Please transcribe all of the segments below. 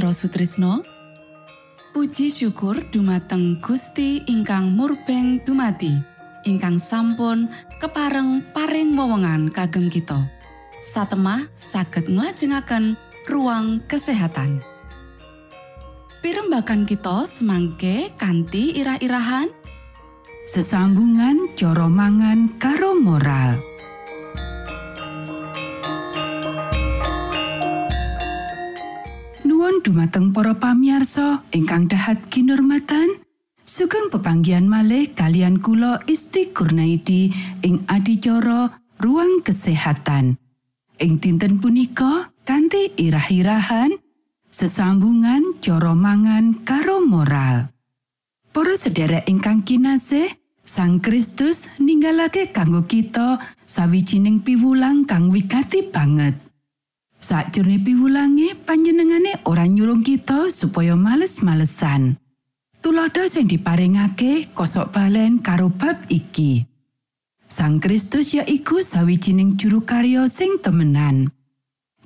Mitra Sutrisno. Puji syukur dumateng Gusti ingkang murbeng dumati ingkang sampun kepareng paring wewenngan kagem kita. Satemah saged nglajengaken ruang kesehatan. Pirembakan kita semangke kanthi irah-irahan. Sesambungan coro mangan karo moral Nuwun dumateng para pamiarsa ingkang dahat kinurmatan sugeng pepanggian malih kalian kula Isti Kurnaidi ing adicara ruang kesehatan ing dinten punika kanthi irah-irahan sesambungan coro mangan karo moral Para sedherek ingkang kinasih Sang Kristus ninggalake kanggo kita sawijining piwulang kang wigati banget. Sakjroning piwulange panjenengane ora nyurung kita supaya males-malesan. Tulodo sing diparingake kosok balen karo bab iki. Sang Kristus ya iku sawijining juru karya sing temenan.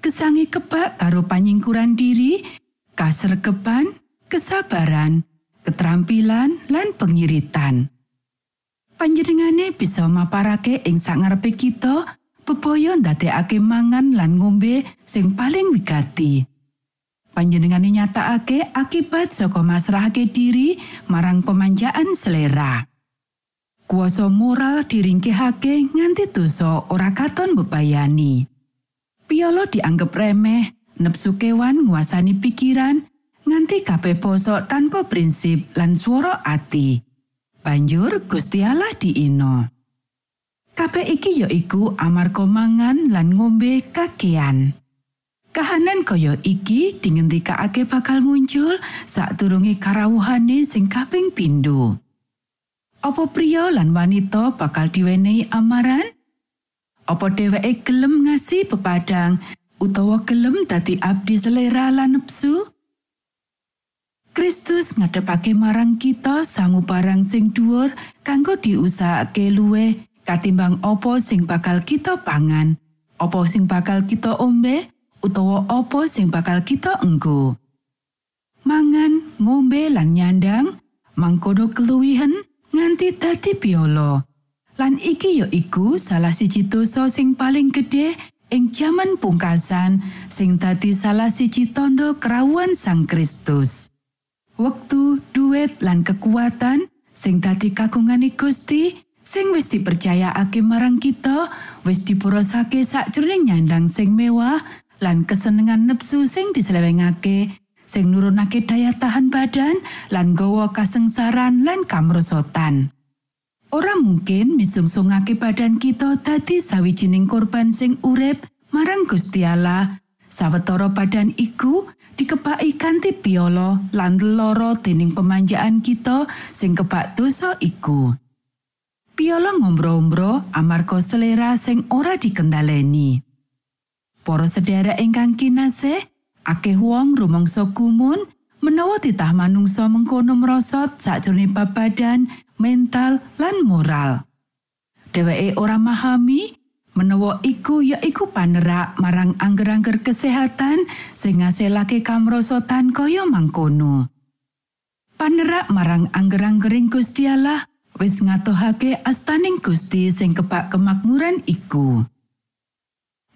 Kesangi kebak karo panyingkuran diri, kasrekepan, kesabaran, keterampilan lan pengiritan. Panjenengane bisa maparake ing sangarepe kita bebaya ndadekake mangan lan ngombe sing paling wigati. Panjenengane nyatakake akibat saka masrahake diri marang pemanjaan selera. Kuasa moral diringkehake nganti dosa ora katon bebayani. Piolo dianggep remeh, nepsu kewan nguasani pikiran, nganti kabeh basa tanpa prinsip lan swara ati. Banjur Gusti Allah diino. Kabeh iki ya iku amarga mangan lan ngombe kakean. Kahanan kaya iki dingendikake bakal muncul sadurunge karawuhane sing kaping pindho. Apa pria lan wanita bakal diwenehi amaran? Apa dheweke gelem ngasih pepadang utawa gelem dadi abdi selera lan nepsu? Kristus ngadepake marang kita sangu barang sing dhuwur kanggo diusahake luwih katimbang opo sing bakal kita pangan, opo sing bakal kita ombe, utawa opo sing bakal kita enggo. Mangan, ngombe lan nyandang, mangkono keluwihan nganti dadi piolo. Lan iki ya iku salah siji dosa sing paling gedhe ing jaman pungkasan sing dadi salah siji tondo kerawuan Sang Kristus. Wektu, duit lan kekuatan sing dadi kagungane Gusti sing wis dipercayakake marang kita wis diporosake sakjroning nyandang sing mewah lan kesenengan nepsu sing diselewengake sing nurunake daya tahan badan lan gawa kasengsaran lan kamrosotan. Ora mungkin misungsungake badan kita dadi sawijining korban sing urip marang Gusti Allah. Sawetara badan iku dikepaki kanthi piolo lan loro dening pemanjaan kita sing kebak dosa iku. Piala ngombro-ombro amarga selera sing ora dikendaleni. Para sedherek ingkang kinasih, akeh wong rumangsa kumun menawa titah manungsa mengkono merosot sakjroning badan, mental lan moral. Dheweke ora memahami menawa iku ya iku panerak marang angger-angger kesehatan sing ngasilake kamrosotan kaya mangkono. Panerak marang angger-anggering Gusti Allah wis ngatohake astaning Gusti sing kebak kemakmuran iku.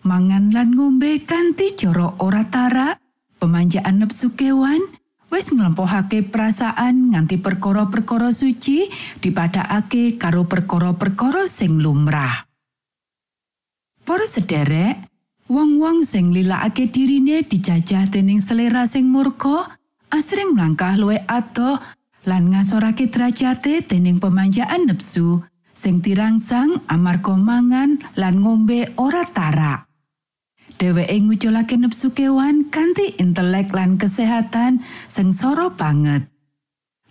Mangan lan ngombe kanthi cara ora tarak, pemanjaan nepsu kewan, wis nglempokake perasaan nganti perkara-perkara suci dipadakake karo perkara-perkara sing lumrah. Para sederek, wong-wong sing lilakake dirine dijajah dening selera sing murka, asring mlangkah luwih adoh lan ngasorake derajate dening pemanjaan nepsu sing dirangsang amarga mangan lan ngombe ora tarak. Dheweke nguculake nepsu kewan kanthi intelek lan kesehatan sing soro banget.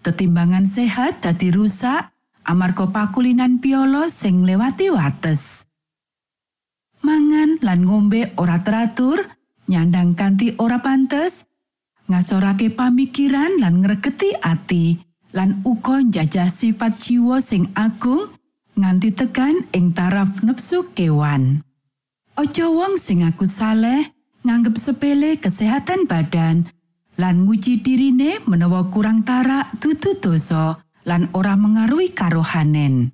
Tetimbangan sehat dadi rusak amarga pakulinan piolo sing lewati wates. Mangan lan ngombe ora teratur, nyandang kanthi ora pantes, ngasorake pamikiran lan ngregeti ati, lan uga njajah sifat jiwa sing agung nganti tekan ing taraf nepsu kewan. Ojo wong sing aku saleh nganggep sepele kesehatan badan lan nguji dirine menawa kurang tarak dudu dosa lan ora mengaruhi karohanen.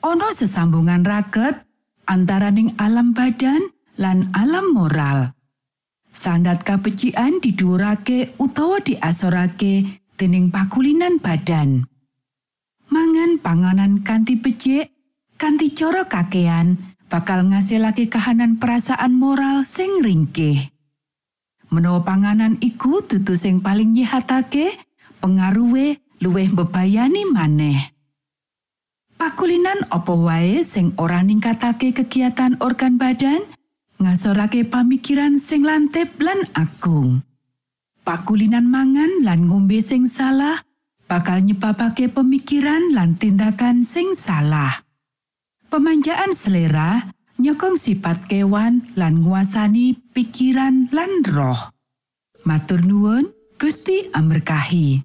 Ono sesambungan raket antaraning alam badan lan alam moral. Standar kabecikan didhuwurake utawa diasorake dening pakulinan badan. Mangan panganan kanthi becik, kanthi cara kakean, bakal ngasilake kahanan perasaan moral sing ringkih. Menawa panganan iku dudu sing paling nyihatake, pengaruhe luwih bebayani maneh. Pakulinan apa wae sing ora ningkatake kegiatan organ badan, ngasorake pamikiran sing lantip lan agung. Pakulinan mangan lan ngombe sing salah bakal nyebabake pemikiran lan tindakan sing salah. Pemanjaan selera nyokong sifat kewan lan nguasani pikiran lan roh. Matur nuwun, Gusti Amerkahi.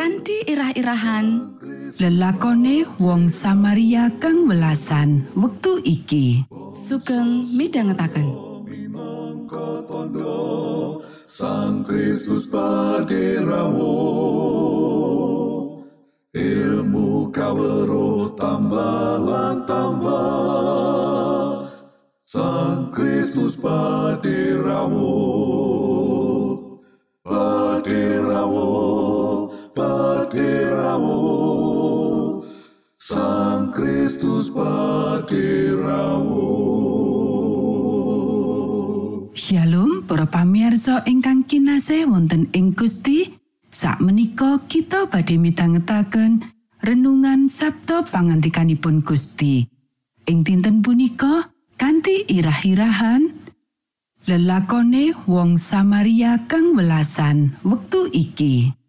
kanthi irah-irahan. Lelakone wong Samaria kang welasan wektu iki. sugeng tondo Sang Kristus paderamu ilmu kawero tambah tambah. Sang Kristus paderamu paderamu paderamu Sang Kristus paderamu Shalom para pamirsa ingkang kinasih wonten ing Gusti. Sakmenika kita badhe midhangetaken renungan Sabda pangantikanipun Gusti. Ing dinten punika kanthi irah-irahan lelakone wong Samaria kang welasan wektu iki.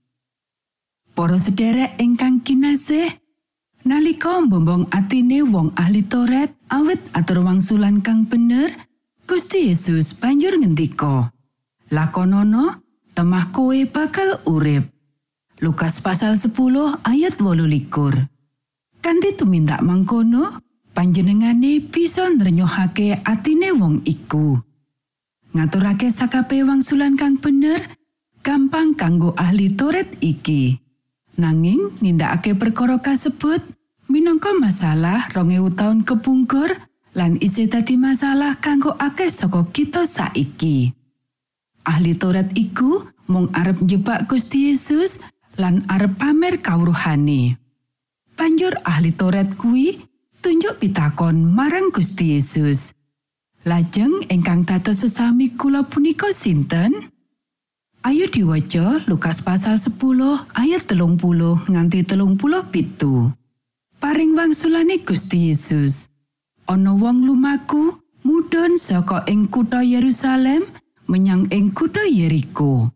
Para sederek ingkang kinasih, nalika mbombong atine wong ahli Toret awit atur wangsulan kang bener, Gusti Yesus banjur ngendika, "Lakonono, temah kowe bakal urip." Lukas pasal 10 ayat 28. Kanthi tumindak mangkono, panjenengane bisa nrenyohake atine wong iku. Ngaturake sakape wangsulan kang bener, gampang kanggo ahli toret iki. Nanging nindakake perkara kasebut minangka masalah 2000 taun kepungkur lan isih dadi masalah kanggo akeh saka kita saiki. Ahli Taurat iku mung arep njebak Gusti Yesus lan arep pamer kawruhane. Banjur ahli Taurat kuwi tunjuk pitakon marang Gusti Yesus. Lajeng ingkang dados sesami kula punika sinten? Ayo diwaca Lukas pasal 10 ayat telung puluh nganti telung puluh pitu. Paring wangsulane Gusti Yesus. Ana wong lumaku mudhun saka ing kutha Yerusalem menyang ing kutha Yeriko.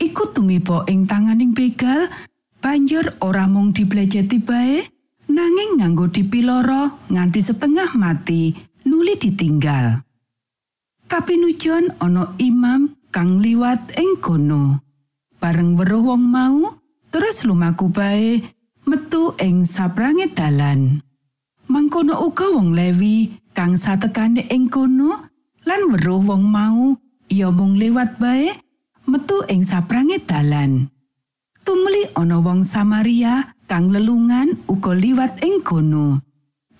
Iku tumiba ing tanganing begal, banjur ora mung dipleceti bae, nanging nganggo dipiloro nganti setengah mati, nuli ditinggal. Kapinujon ana imam kang liwat ing kono. Bareng weruh wong mau, terus lumaku bae metu ing saprange dalan. Mangkono uga wong Lewi kang satekane ing kono lan weruh wong mau iya mung liwat bae metu ing saprange dalan. Tumuli ana wong Samaria kang lelungan uga liwat ing kono.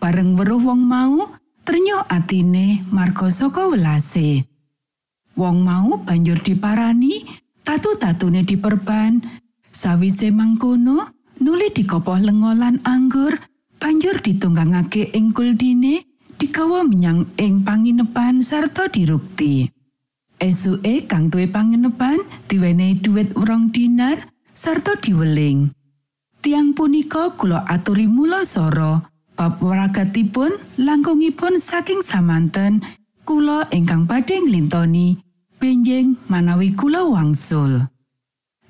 Bareng weruh wong mau, ternyo atine marga saka welase. Wong mau banjur diparani, tatu-tatune diperban. Sawise mangkono, nuli dikopoh lengolan anggur, banjur ditunggangake ing kuldine, digawa menyang ing panginepan sarta dirukti. Esuke kang duwe panginepan diwenehi dhuwit rong dinar sarta diweling. Tiang punika kula aturi mula soro, bab waragatipun langkungipun saking samanten kula ingkang badhe nglintoni benjing manawi kula wangsul.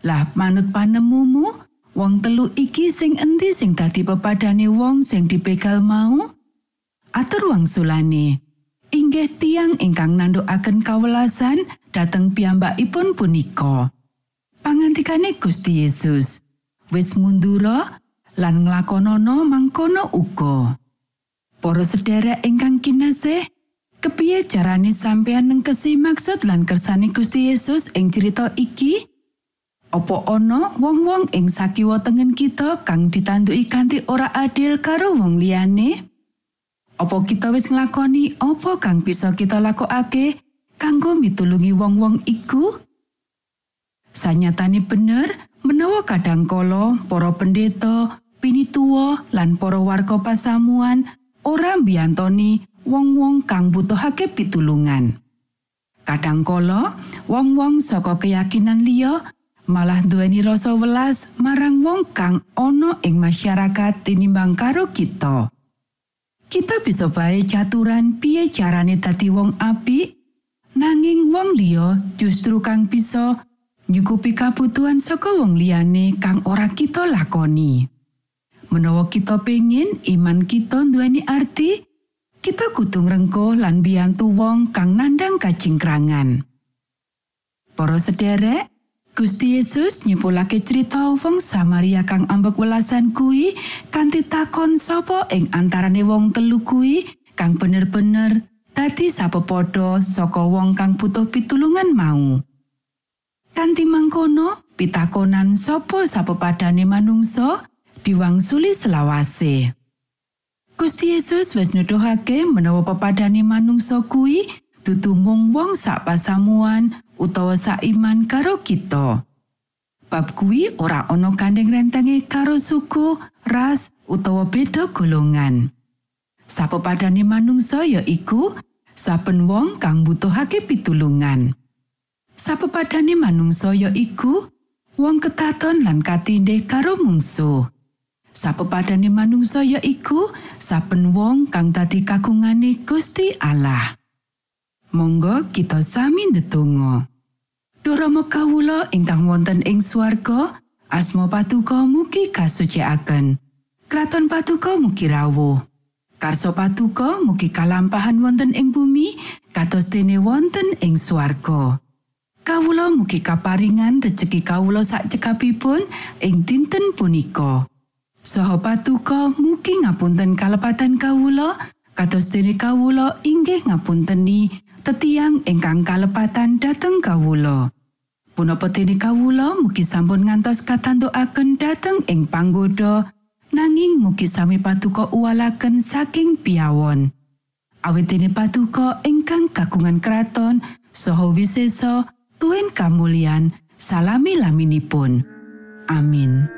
Lah manut panemumu, Wong telu iki sing endi sing dadi pepadane wong sing dipegal mau? Atur wangsulane. Inggih tiang ingkang nandukaken kawelasan dhateng piyambakipun punika. Pangantikane Gusti Yesus, wis mundura lan nglakonana mangkono uga. Para sedherek ingkang kinasih, kepiye carane sampeyan nengkesi maksud lan kersane Gusti Yesus ing cerita iki? Apa ana wong-wong ing sakiwa tengen kita kang ditanduki kanthi ora adil karo wong liyane? Apa kita wis nglakoni apa kang bisa kita lakokake kanggo mitulungi wong-wong iku? Sanyatane bener, menawa kadangkala para pendeta, pinituwa lan para warga pasamuan ora mbiyantoni wong-wong kang butuhake pitulungan. Kadangkala wong-wong saka keyakinan liya malah duweni rasa welas marang wong kang ana ing masyarakat tinimbang karo kita. Kita bisa bae caturan piye carane dadi wong apik, nanging wong liya justru kang bisa nyukupi kabutuhan saka wong liyane kang ora kita lakoni. Menawa kita pengin iman kita duweni arti, kita kudu ngrengko lan biyantu wong kang nandang kacingkrangan. Para sederek, Gusti Yesus nyepulake cerita wong Samaria kang ambek welasan kuwi kanthi takon sapa ing antarane wong telu kuwi kang bener-bener dadi sapepodo saka wong kang butuh pitulungan mau. Kanthi mangkono, pitakonan sapa sapepadane manungsa diwangsuli selawase. Gusti Yesus wis nuduhake menawa pepadane manungsa kuwi dudu mung wong sak pasamuan utawa sak iman karo kita. Bab kuwi ora ana kandeng rentenge karo suku, ras utawa beda golongan. Sapepadane manungsa ya iku saben wong kang butuhake pitulungan. Sapepadane manungsa ya iku wong ketaton lan katindhe karo mungsuh. Sapepadane manungsa ya iku saben wong kang dadi kagungane Gusti Allah. Monggo kita sami ndedonga. Durama kawula ingkang wonten ing swarga, asma patuko mugi kasucikaken. Kraton patuko mugi rawuh. Karso patuko mugi kalampahan wonten ing bumi, kados dene wonten ing swarga. Kawula mugi kaparingan rejeki kawula sak cekapipun ing dinten punika. Saha patuko mugi ngapunten kalepatan kawula, kados dene kawula inggih ngapunteni tetiang ingkang kalepatan dhateng kawula. Punapa dene kawula mugi sampun ngantos katantukaken dhateng ing panggoda nanging mugi sami patuko uwalaken saking piawon. Awit dene patuko ingkang kagungan kraton saha wisesa tuen kamulyan salami laminipun. Amin.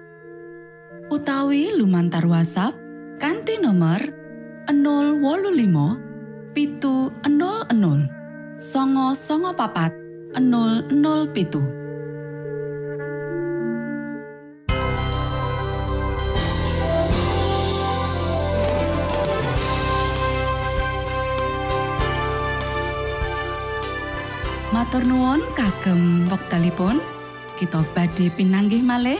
utawi lumantar WhatsApp kanti nomor 025 pitu 00 songo songo papat 00 pitu. Matur nuwun kagem wektalipun kita badhe pinanggih malih